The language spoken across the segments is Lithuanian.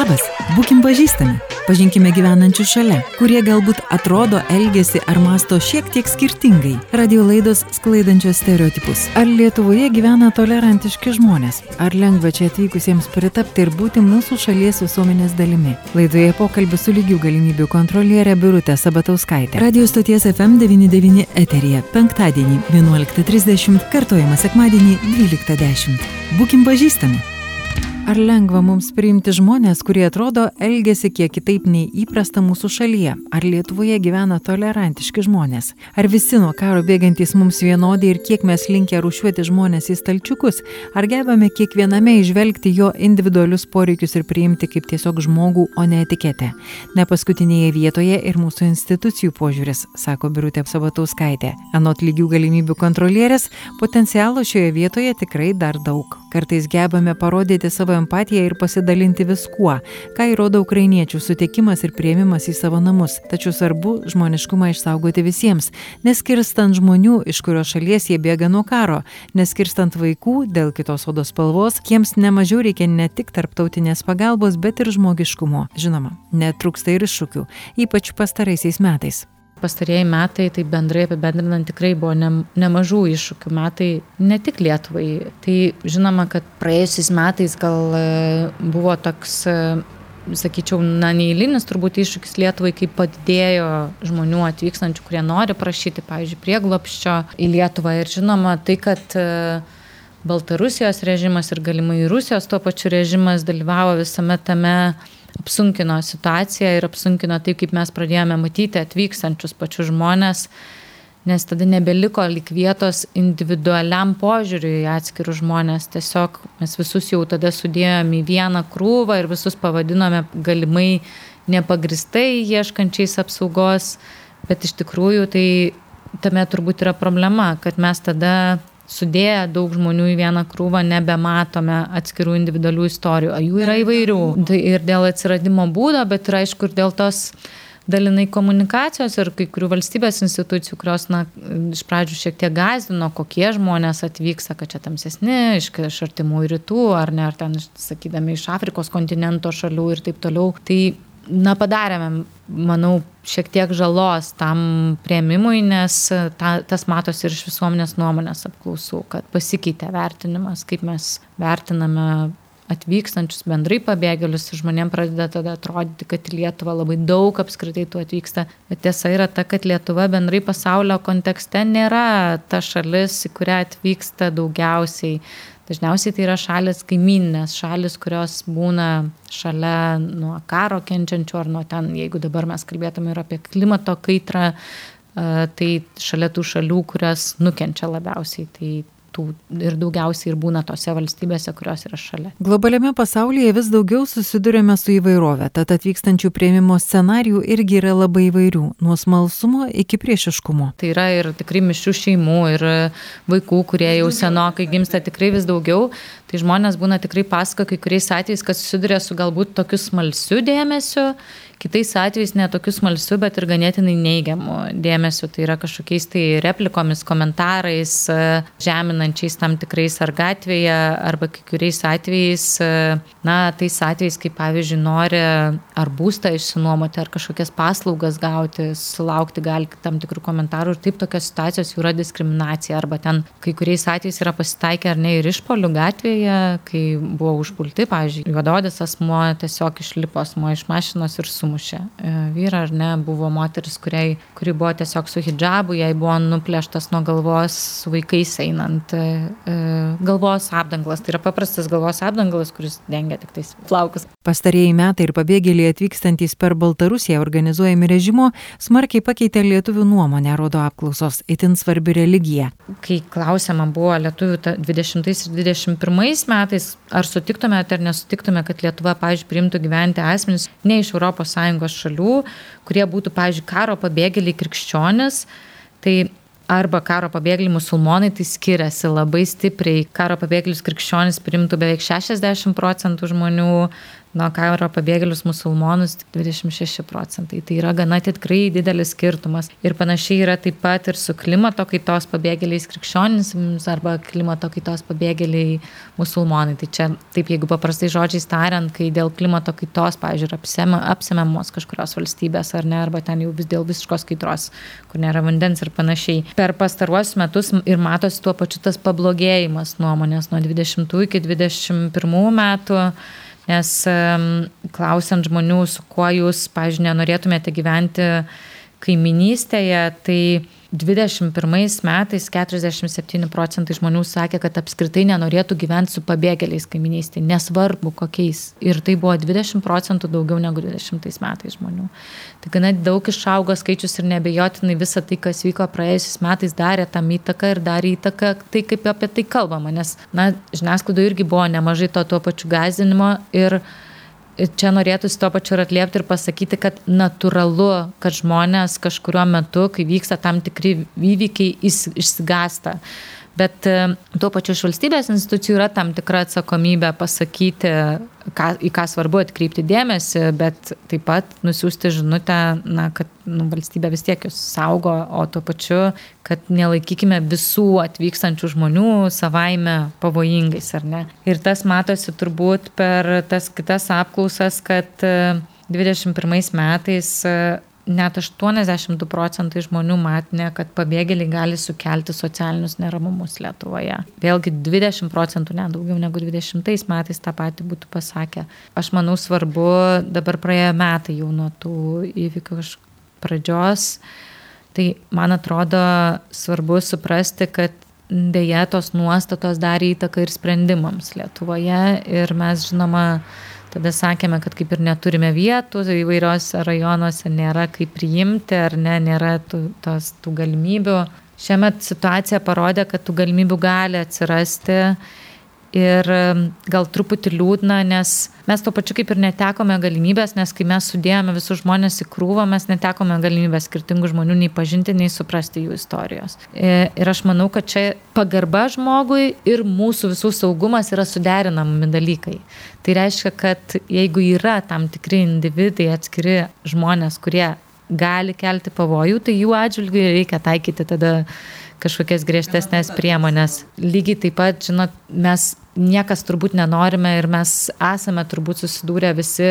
Labas, būkim pažįstami, pažinkime gyvenančių šalia, kurie galbūt atrodo, elgesi ar masto šiek tiek skirtingai. Radio laidos sklaidančios stereotipus. Ar Lietuvoje gyvena tolerantiški žmonės? Ar lengva čia atvykusiems pritapti ir būti mūsų šalies visuomenės dalimi? Laidoje pokalbis su lygių galimybių kontrolierė Birutė Sabatauskaitė. Radio stoties FM99 eterija. Penktadienį 11.30, kartojama sekmadienį 12.10. Būkim pažįstami. Ar lengva mums priimti žmonės, kurie atrodo elgesi kiek kitaip nei įprasta mūsų šalyje? Ar Lietuvoje gyvena tolerantiški žmonės? Ar visi nuo karo bėgantys mums vienodi ir kiek mes linkę rušiuoti žmonės į stalčiukus? Ar gebame kiekviename išvelgti jo individualius poreikius ir priimti kaip tiesiog žmogų, o ne etiketę? Ne paskutinėje vietoje ir mūsų institucijų požiūris, sako Birutė Sabatauskaitė. Anot lygių galimybių kontrolierės, potencialo šioje vietoje tikrai dar daug. Kartais gebame parodyti savo empatiją ir pasidalinti viskuo, ką įrodo ukrainiečių sutikimas ir prieimimas į savo namus. Tačiau svarbu žmoniškumą išsaugoti visiems, neskirstant žmonių, iš kurios šalies jie bėga nuo karo, neskirstant vaikų dėl kitos odos spalvos, jiems nemažiau reikia ne tik tarptautinės pagalbos, bet ir žmogiškumo. Žinoma, netrūksta ir iššūkių, ypač pastaraisiais metais pastarieji metai, tai bendrai apibendrinant, tikrai buvo ne, nemažų iššūkių metai, ne tik Lietuvai. Tai žinoma, kad praėjusiais metais gal e, buvo toks e, sakyčiau, na, neįlinis turbūt iššūkis Lietuvai, kai padidėjo žmonių atvykstančių, kurie nori prašyti, pavyzdžiui, prieglopščio į Lietuvą. Ir žinoma, tai, kad e, Baltarusijos režimas ir galimai Rusijos tuo pačiu režimas dalyvavo visame tame apsunkino situaciją ir apsunkino taip, kaip mes pradėjome matyti atvykstančius pačius žmonės, nes tada nebeliko lik vietos individualiam požiūriui į atskirus žmonės. Tiesiog mes visus jau tada sudėjome į vieną krūvą ir visus pavadinome galimai nepagristai ieškančiais apsaugos, bet iš tikrųjų tai tame turbūt yra problema, kad mes tada sudėję daug žmonių į vieną krūvą nebematome atskirų individualių istorijų, o jų yra įvairių. Tai ir dėl atsiradimo būdo, bet ir aišku ir dėl tos dalinai komunikacijos ir kai kurių valstybės institucijų, kurios, na, iš pradžių šiek tiek gazdino, kokie žmonės atvyksta, kad čia tamsesni, iš, iš artimų rytų, ar ne, ar ten, sakydami, iš Afrikos kontinento šalių ir taip toliau. Tai na, padarėme, manau, šiek tiek žalos tam prieimimui, nes ta, tas matosi ir iš visuomenės nuomonės apklausų, kad pasikeitė vertinimas, kaip mes vertiname atvykstančius bendrai pabėgėlius ir žmonėm pradeda tada atrodyti, kad į Lietuvą labai daug apskritai tų atvyksta. Bet tiesa yra ta, kad Lietuva bendrai pasaulio kontekste nėra ta šalis, į kurią atvyksta daugiausiai Dažniausiai tai yra šalis kaiminės, šalis, kurios būna šalia nuo karo kenčiančių ar nuo ten, jeigu dabar mes kalbėtume ir apie klimato kaitrą, tai šalia tų šalių, kurias nukenčia labiausiai. Tai tų ir daugiausiai ir būna tose valstybėse, kurios yra šalia. Globaliame pasaulyje vis daugiau susidurime su įvairovė, tad atvykstančių prieimimo scenarijų irgi yra labai įvairių, nuo smalsumo iki priešiškumo. Tai yra ir tikrai mišrių šeimų, ir vaikų, kurie jau senokai gimsta tikrai vis daugiau, tai žmonės būna tikrai pasako kai kuriais atvejais, kad susiduria su galbūt tokiu smalsiu dėmesiu kitais atvejais ne tokiu smalsiu, bet ir ganėtinai neigiamu dėmesiu. Tai yra kažkokiais tai replikomis, komentarais, žeminančiais tam tikrais ar gatvėje, arba kai kuriais atvejais, na, tais atvejais, kaip pavyzdžiui, nori ar būstą išsinuomoti, ar kažkokias paslaugas gauti, sulaukti gali tam tikrų komentarų ir taip tokios situacijos jau yra diskriminacija. Arba ten kai kuriais atvejais yra pasitaikę ar ne ir išpolių gatvėje, kai buvo užpulti, pavyzdžiui, juododis asmuo tiesiog išlipo asmuo iš mašinos ir su sumušė e, vyrą, ar ne, buvo moteris, kuriai, kuri buvo tiesiog su hijabu, jai buvo nuplėštas nuo galvos su vaikais einant e, e, galvos apdanglas. Tai yra paprastas galvos apdanglas, kuris dengia tik tais plaukus. Pastarėjai metai ir pabėgėliai atvykstantis per Baltarusiją organizuojami režimo smarkiai pakeitė lietuvių nuomonę, rodo apklausos, itin svarbi religija. Kai klausima buvo lietuvių 20 ir 21 metais, ar sutiktumėte ar nesutiktumėte, kad Lietuva, pavyzdžiui, priimtų gyventi asmenys ne iš ES šalių, kurie būtų, pavyzdžiui, karo pabėgėliai krikščionis, tai arba karo pabėgėliai musulmonai, tai skiriasi labai stipriai. Karo pabėgėlius krikščionis primtų beveik 60 procentų žmonių, nuo karo pabėgėlius musulmonus tik 26 procentai. Tai yra gana tikrai didelis skirtumas. Ir panašiai yra taip pat ir su klimato kaitos pabėgėliais krikščionims arba klimato kaitos pabėgėliai musulmonai. Tai čia taip, jeigu paprastai žodžiais tariant, kai dėl klimato kaitos, pavyzdžiui, apsema, apsemiamos kažkurios valstybės ar ne, arba ten jau vis dėl visiškos kaitros, kur nėra vandens ir panašiai. Per pastaruosius metus ir matosi tuo pačiu tas pablogėjimas nuomonės nuo 20 iki 21 metų nes klausiant žmonių, su kuo jūs, pažiūrėjau, nenorėtumėte gyventi kaiminystėje, tai 21 metais 47 procentai žmonių sakė, kad apskritai nenorėtų gyventi su pabėgėliais kaiminystėje, nesvarbu kokiais. Ir tai buvo 20 procentų daugiau negu 20 metais žmonių. Tai gana daug išaugo skaičius ir nebejotinai visa tai, kas vyko praėjusiais metais, darė tam įtaką ir darė įtaką tai, kaip apie tai kalbama. Nes, na, žiniasklaidoje irgi buvo nemažai to tuo pačiu gazdinimo ir čia norėtųsi tuo pačiu ir atliepti ir pasakyti, kad natūralu, kad žmonės kažkurio metu, kai vyksta tam tikri įvykiai, išsigasta. Bet e, tuo pačiu iš valstybės institucijų yra tam tikra atsakomybė pasakyti, ką, į ką svarbu atkreipti dėmesį, bet taip pat nusiųsti žinutę, na, kad nu, valstybė vis tiek jūs saugo, o tuo pačiu, kad nelaikykime visų atvykstančių žmonių savaime pavojingais, ar ne. Ir tas matosi turbūt per tas kitas apklausas, kad 21 e, metais e, net 82 procentai žmonių matė, kad pabėgėliai gali sukelti socialinius neramumus Lietuvoje. Vėlgi 20 procentų, ne daugiau negu 20 metais tą patį būtų pasakę. Aš manau svarbu, dabar praėjo metai jau nuo tų įvykių pradžios, tai man atrodo svarbu suprasti, kad dėja tos nuostatos darė įtaką ir sprendimams Lietuvoje ir mes žinoma Tada sakėme, kad kaip ir neturime vietų įvairiose rajonuose, nėra kaip priimti ar ne, nėra tų, tos, tų galimybių. Šiemet situacija parodė, kad tų galimybių gali atsirasti Ir gal truputį liūdna, nes mes to pačiu kaip ir netekome galimybės, nes kai mes sudėjome visus žmonės į krūvą, mes netekome galimybės skirtingų žmonių nei pažinti, nei suprasti jų istorijos. E, ir aš manau, kad čia pagarba žmogui ir mūsų visų saugumas yra suderinami dalykai. Tai reiškia, kad jeigu yra tam tikri individai, atskiri žmonės, kurie gali kelti pavojų, tai jų atžvilgių reikia taikyti tada kažkokias griežtesnės priemonės. Lygiai taip pat, žinot, mes niekas turbūt nenorime ir mes esame turbūt susidūrę visi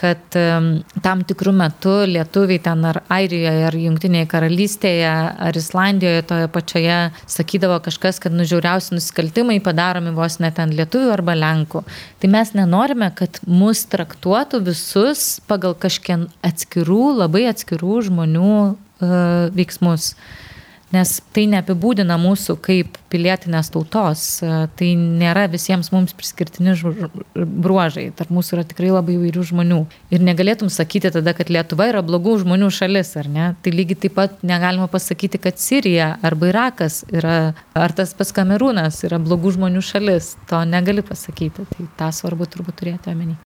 kad tam tikrų metų lietuviai ten ar Airijoje, ar Junktinėje karalystėje, ar Islandijoje toje pačioje sakydavo kažkas, kad nužiauriausi nusikaltimai padaromi vos net ten lietuvių arba lenkų. Tai mes nenorime, kad mus traktuotų visus pagal kažkien atskirų, labai atskirų žmonių uh, veiksmus nes tai neapibūdina mūsų kaip pilietinės tautos, tai nėra visiems mums priskirtini bruožai, tarp mūsų yra tikrai labai įvairių žmonių. Ir negalėtum sakyti tada, kad Lietuva yra blogų žmonių šalis, ar ne? Tai lygiai taip pat negalima pasakyti, kad Sirija arba Irakas yra, ar tas pats Kamerūnas yra blogų žmonių šalis, to negali pasakyti, tai tą svarbu turbūt turėti omeny.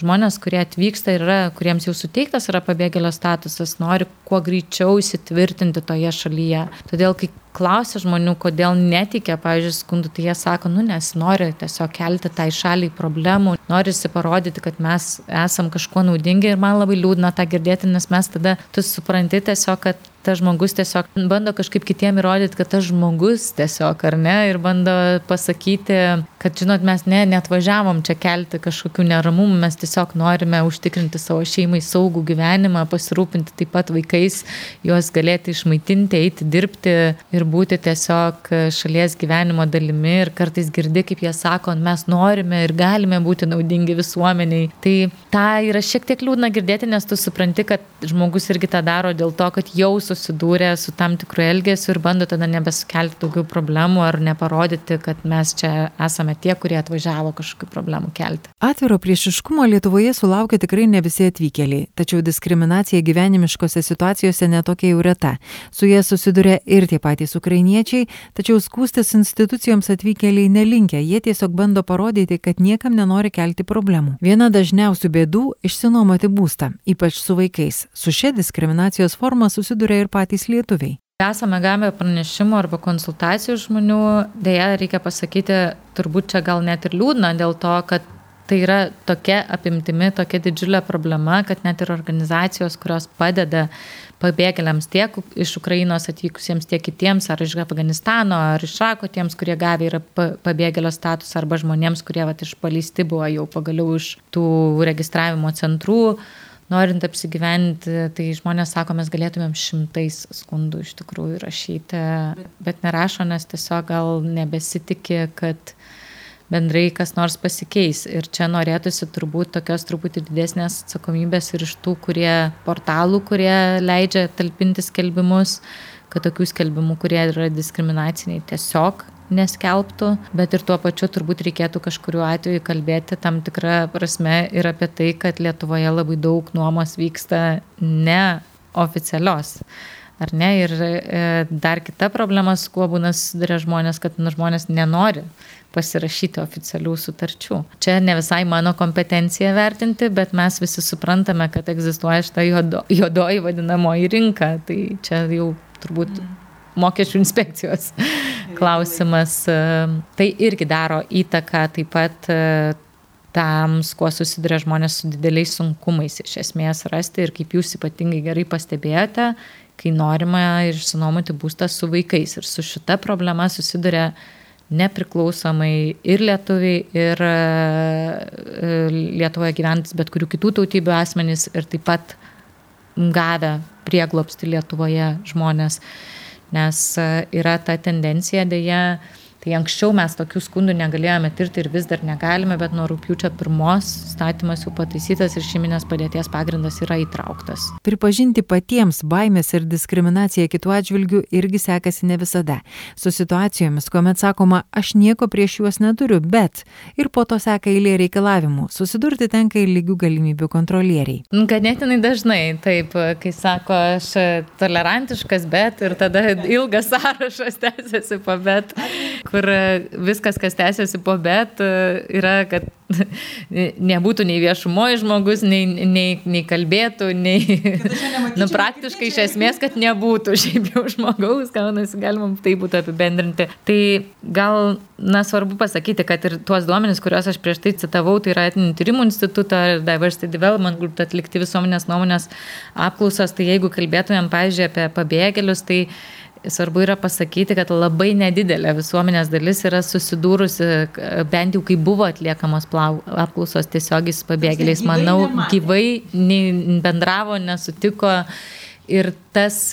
Žmonės, kurie atvyksta ir yra, kuriems jau suteiktas yra pabėgėlio statusas, nori kuo greičiau įsitvirtinti toje šalyje. Todėl, kai klausia žmonių, kodėl netikė, pavyzdžiui, skundų, tai jie sako, nu nes nori tiesiog kelti tai šaliai problemų, norisi parodyti, kad mes esam kažkuo naudingi ir man labai liūdna tą girdėti, nes mes tada, tu supranti tiesiog, kad tas žmogus tiesiog bando kažkaip kitiem įrodyti, kad tas žmogus tiesiog, ar ne, ir bando pasakyti, kad, žinot, mes ne, net važiavom čia kelti kažkokių neramumų, mes tiesiog norime užtikrinti savo šeimai saugų gyvenimą, pasirūpinti taip pat vaikais, juos galėti išmaitinti, eiti dirbti ir ir būti tiesiog šalies gyvenimo dalimi ir kartais girdi, kaip jie sako, mes norime ir galime būti naudingi visuomeniai. Tai tą yra šiek tiek liūdna girdėti, nes tu supranti, kad žmogus irgi tą daro dėl to, kad jau susidūrė su tam tikru elgesiu ir bando tada nebesukelti daugiau problemų ar neparodyti, kad mes čia esame tie, kurie atvažiavo kažkokių problemų kelti. Atviro priešiškumo Lietuvoje sulaukia tikrai ne visi atvykėliai, tačiau diskriminacija gyvenimiškose situacijose netokia jau reta. Su jie susiduria ir tie patys patys ukrainiečiai, tačiau skūstis institucijoms atvykėliai nelinkia, jie tiesiog bando parodyti, kad niekam nenori kelti problemų. Viena dažniausių bėdų - išsinuomoti būstą, ypač su vaikais. Su šia diskriminacijos forma susiduria ir patys lietuviai. Esame gavę pranešimų arba konsultacijų žmonių, dėja reikia pasakyti, turbūt čia gal net ir liūdna dėl to, kad tai yra tokia apimtimi, tokia didžiulė problema, kad net ir organizacijos, kurios padeda pabėgėliams tiek iš Ukrainos atvykusiems, tiek kitiems, ar iš Afganistano, ar iš Šako, tiems, kurie gavę yra pabėgėlio statusą, arba žmonėms, kurie vat, išpalysti buvo jau pagaliau iš tų registravimo centrų, norint apsigyventi, tai žmonės sako, mes galėtumėm šimtais skundų iš tikrųjų rašyti, bet nerašo, nes tiesiog gal nebesitikė, kad bendrai kas nors pasikeis. Ir čia norėtųsi turbūt tokios truputį didesnės atsakomybės ir iš tų, kurie portalų, kurie leidžia talpinti skelbimus, kad tokių skelbimų, kurie yra diskriminaciniai, tiesiog neskelbtų, bet ir tuo pačiu turbūt reikėtų kažkuriuo atveju kalbėti tam tikrą prasme ir apie tai, kad Lietuvoje labai daug nuomos vyksta neoficialios. Ar ne? Ir e, dar kita problema, su kuo būna susiduria žmonės, kad nu, žmonės nenori pasirašyti oficialių sutarčių. Čia ne visai mano kompetencija vertinti, bet mes visi suprantame, kad egzistuoja šitą juodo, juodoji vadinamoji rinka. Tai čia jau turbūt mm. mokesčių inspekcijos klausimas. Tai irgi daro įtaką taip pat e, tam, kuo susiduria žmonės su dideliais sunkumais iš esmės rasti ir kaip jūs ypatingai gerai pastebėjote, kai norima išsinuomoti būstą su vaikais. Ir su šita problema susiduria nepriklausomai ir lietuviai, ir e, Lietuvoje gyventis bet kurių kitų tautybių asmenys ir taip pat gavę prieglopsti Lietuvoje žmonės. Nes e, yra ta tendencija dėja, Tai anksčiau mes tokių skundų negalėjome tirti ir vis dar negalime, bet nuo rūpiučio pirmos statymas jau pataisytas ir šeiminės padėties pagrindas yra įtrauktas. Pripažinti patiems baimės ir diskriminaciją kitų atžvilgių irgi sekasi ne visada. Su situacijomis, kuomet sakoma, aš nieko prieš juos neturiu, bet ir po to seka eilė reikalavimų. Susidurti tenka ir lygių galimybių kontrolieriai. Ganėtinai dažnai, taip, kai sako, aš tolerantiškas, bet ir tada ilgas sąrašas tęsiasi po bet kur e, viskas, kas tęsiasi po bet, e, yra, kad nebūtų nei viešumoje žmogus, nei, nei, nei kalbėtų, nei... nu, praktiškai iš esmės, kad nebūtų. Šiaip jau žmogaus, gaunasi, galima tai būtų apibendrinti. Tai gal, na, svarbu pasakyti, kad ir tuos duomenis, kuriuos aš prieš tai citavau, tai yra etinių tyrimų instituto ir Diversity Development Group atlikti visuomenės nuomonės apklausos, tai jeigu kalbėtumėm, pavyzdžiui, apie pabėgėlius, tai Svarbu yra pasakyti, kad labai nedidelė visuomenės dalis yra susidūrusi, bent jau kai buvo atliekamos apklausos tiesiogiai su pabėgėliais, manau, gyvai bendravo, nesutiko. Ir tas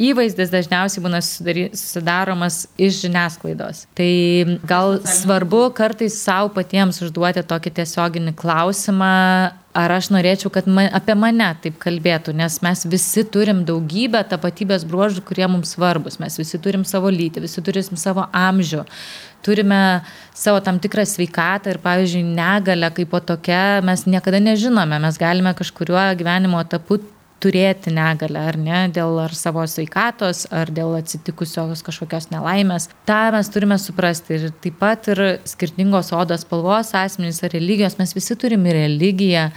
įvaizdis dažniausiai būna susidaromas iš žiniasklaidos. Tai gal svarbu kartais savo patiems užduoti tokį tiesioginį klausimą, ar aš norėčiau, kad man, apie mane taip kalbėtų, nes mes visi turim daugybę tapatybės bruožų, kurie mums svarbus. Mes visi turim savo lytį, visi turim savo amžių, turime savo tam tikrą sveikatą ir, pavyzdžiui, negalę kaip po tokia mes niekada nežinome. Mes galime kažkuriuo gyvenimo etapu turėti negalę, ar ne, dėl ar savo sveikatos, ar dėl atsitikusios kažkokios nelaimės. Ta mes turime suprasti. Ir taip pat ir skirtingos odos spalvos asmenys ar religijos, mes visi turime religiją.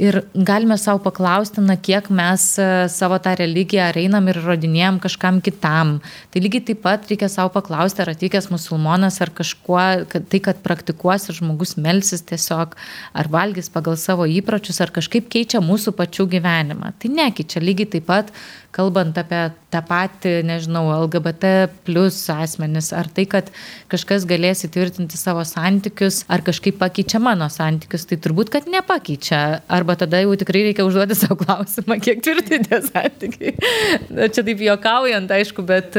Ir galime savo paklausti, na, kiek mes e, savo tą religiją ar einam ir rodinėjom kažkam kitam. Tai lygiai taip pat reikia savo paklausti, ar atvykęs musulmonas, ar kažkuo, kad tai, kad praktikuos ir žmogus melsis tiesiog, ar valgys pagal savo įpročius, ar kažkaip keičia mūsų pačių gyvenimą. Tai nekeičia lygiai taip pat kalbant apie tą patį, nežinau, LGBT plus asmenis, ar tai, kad kažkas galės įtvirtinti savo santykius, ar kažkaip pakeičia mano santykius, tai turbūt, kad nepakeičia. Arba tada jau tikrai reikia užduoti savo klausimą, kiek tvirti tie santykiai. Čia taip juokaujant, aišku, bet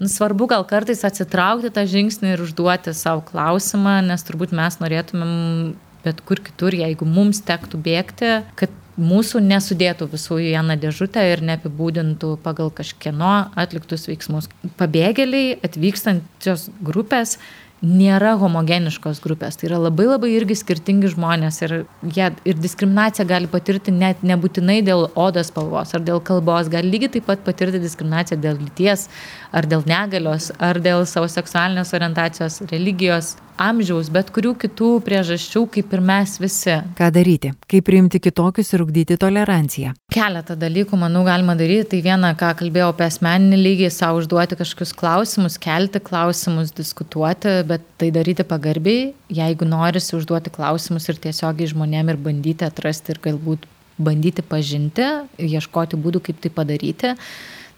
nu, svarbu gal kartais atsitraukti tą žingsnį ir užduoti savo klausimą, nes turbūt mes norėtumėm bet kur kitur, jeigu mums tektų bėgti, kad mūsų nesudėtų visų į vieną dėžutę ir neapibūdintų pagal kažkieno atliktus veiksmus. Pabėgėliai atvykstančios grupės nėra homogeniškos grupės. Tai yra labai labai irgi skirtingi žmonės ir, jie, ir diskriminaciją gali patirti net nebūtinai dėl odos spalvos ar dėl kalbos, gali lygiai taip pat patirti diskriminaciją dėl lyties ar dėl negalios ar dėl savo seksualinės orientacijos, religijos amžiaus, bet kurių kitų priežasčių, kaip ir mes visi. Ką daryti? Kaip priimti kitokius ir ugdyti toleranciją? Keletą dalykų, manau, galima daryti. Tai viena, ką kalbėjau apie asmeninį lygį, savo užduoti kažkokius klausimus, kelti klausimus, diskutuoti, bet tai daryti pagarbiai, jeigu norisi užduoti klausimus ir tiesiogiai žmonėm ir bandyti atrasti ir galbūt bandyti pažinti, ieškoti būdų, kaip tai padaryti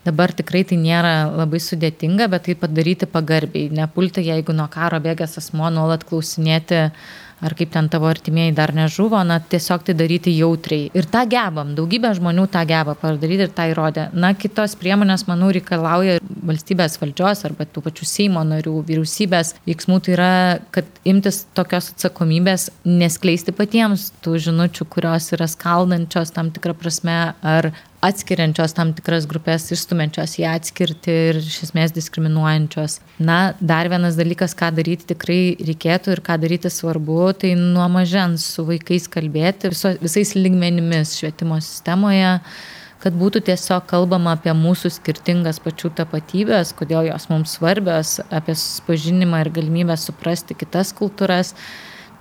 Dabar tikrai tai nėra labai sudėtinga, bet tai padaryti pagarbiai. Nepulti, jeigu nuo karo bėgęs asmo nuolat klausinėti, ar kaip ten tavo artimieji dar nežuvo, na tiesiog tai daryti jautriai. Ir tą gebam, daugybė žmonių tą geba padaryti ir tą įrodė. Na, kitos priemonės, manau, reikalauja valstybės valdžios arba tų pačių Seimo narių, vyriausybės veiksmų. Tai yra, kad imtis tokios atsakomybės, neskleisti patiems tų žinučių, kurios yra skaldančios tam tikrą prasme, ar atskiriančios tam tikras grupės, išstumiančios į atskirti ir iš esmės diskriminuojančios. Na, dar vienas dalykas, ką daryti tikrai reikėtų ir ką daryti svarbu, tai nuo mažens su vaikais kalbėti viso, visais lygmenimis švietimo sistemoje kad būtų tiesiog kalbama apie mūsų skirtingas pačių tapatybės, kodėl jos mums svarbios, apie susipažinimą ir galimybę suprasti kitas kultūras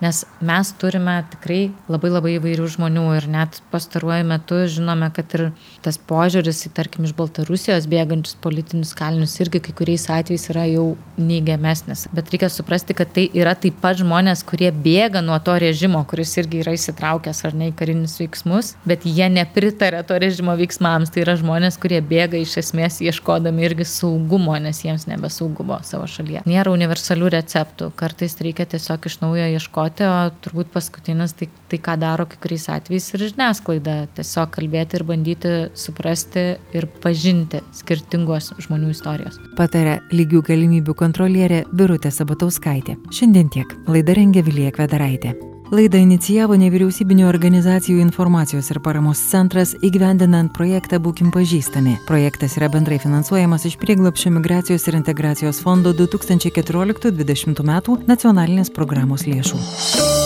nes mes turime tikrai labai labai įvairių žmonių ir net pastaruoju metu žinome, kad ir tas požiūris į, tarkim, iš Baltarusijos bėgančius politinius kalinius irgi kai kuriais atvejais yra jau neigiamesnis. Bet reikia suprasti, kad tai yra taip pat žmonės, kurie bėga nuo to režimo, kuris irgi yra įsitraukęs ar ne į karinius veiksmus, bet jie nepritarė to režimo veiksmams. Tai yra žmonės, kurie bėga iš esmės ieškodami irgi saugumo, nes jiems nebesaugumo savo šalyje. Nėra universalių receptų, kartais reikia tiesiog iš naujo ieškoti ieškoti, o turbūt paskutinis tai, tai ką daro kai kuriais atvejais ir žiniasklaida. Tiesiog kalbėti ir bandyti suprasti ir pažinti skirtingos žmonių istorijos. Patarė lygių galimybių kontrolierė Birutė Sabatauskaitė. Šiandien tiek. Laida rengia Vilija Kvedaraitė. Laidą inicijavo nevyriausybinio organizacijų informacijos ir paramos centras įgyvendinant projektą Būkim pažįstami. Projektas yra bendrai finansuojamas iš prieglapšio migracijos ir integracijos fondo 2014-2020 metų nacionalinės programos lėšų.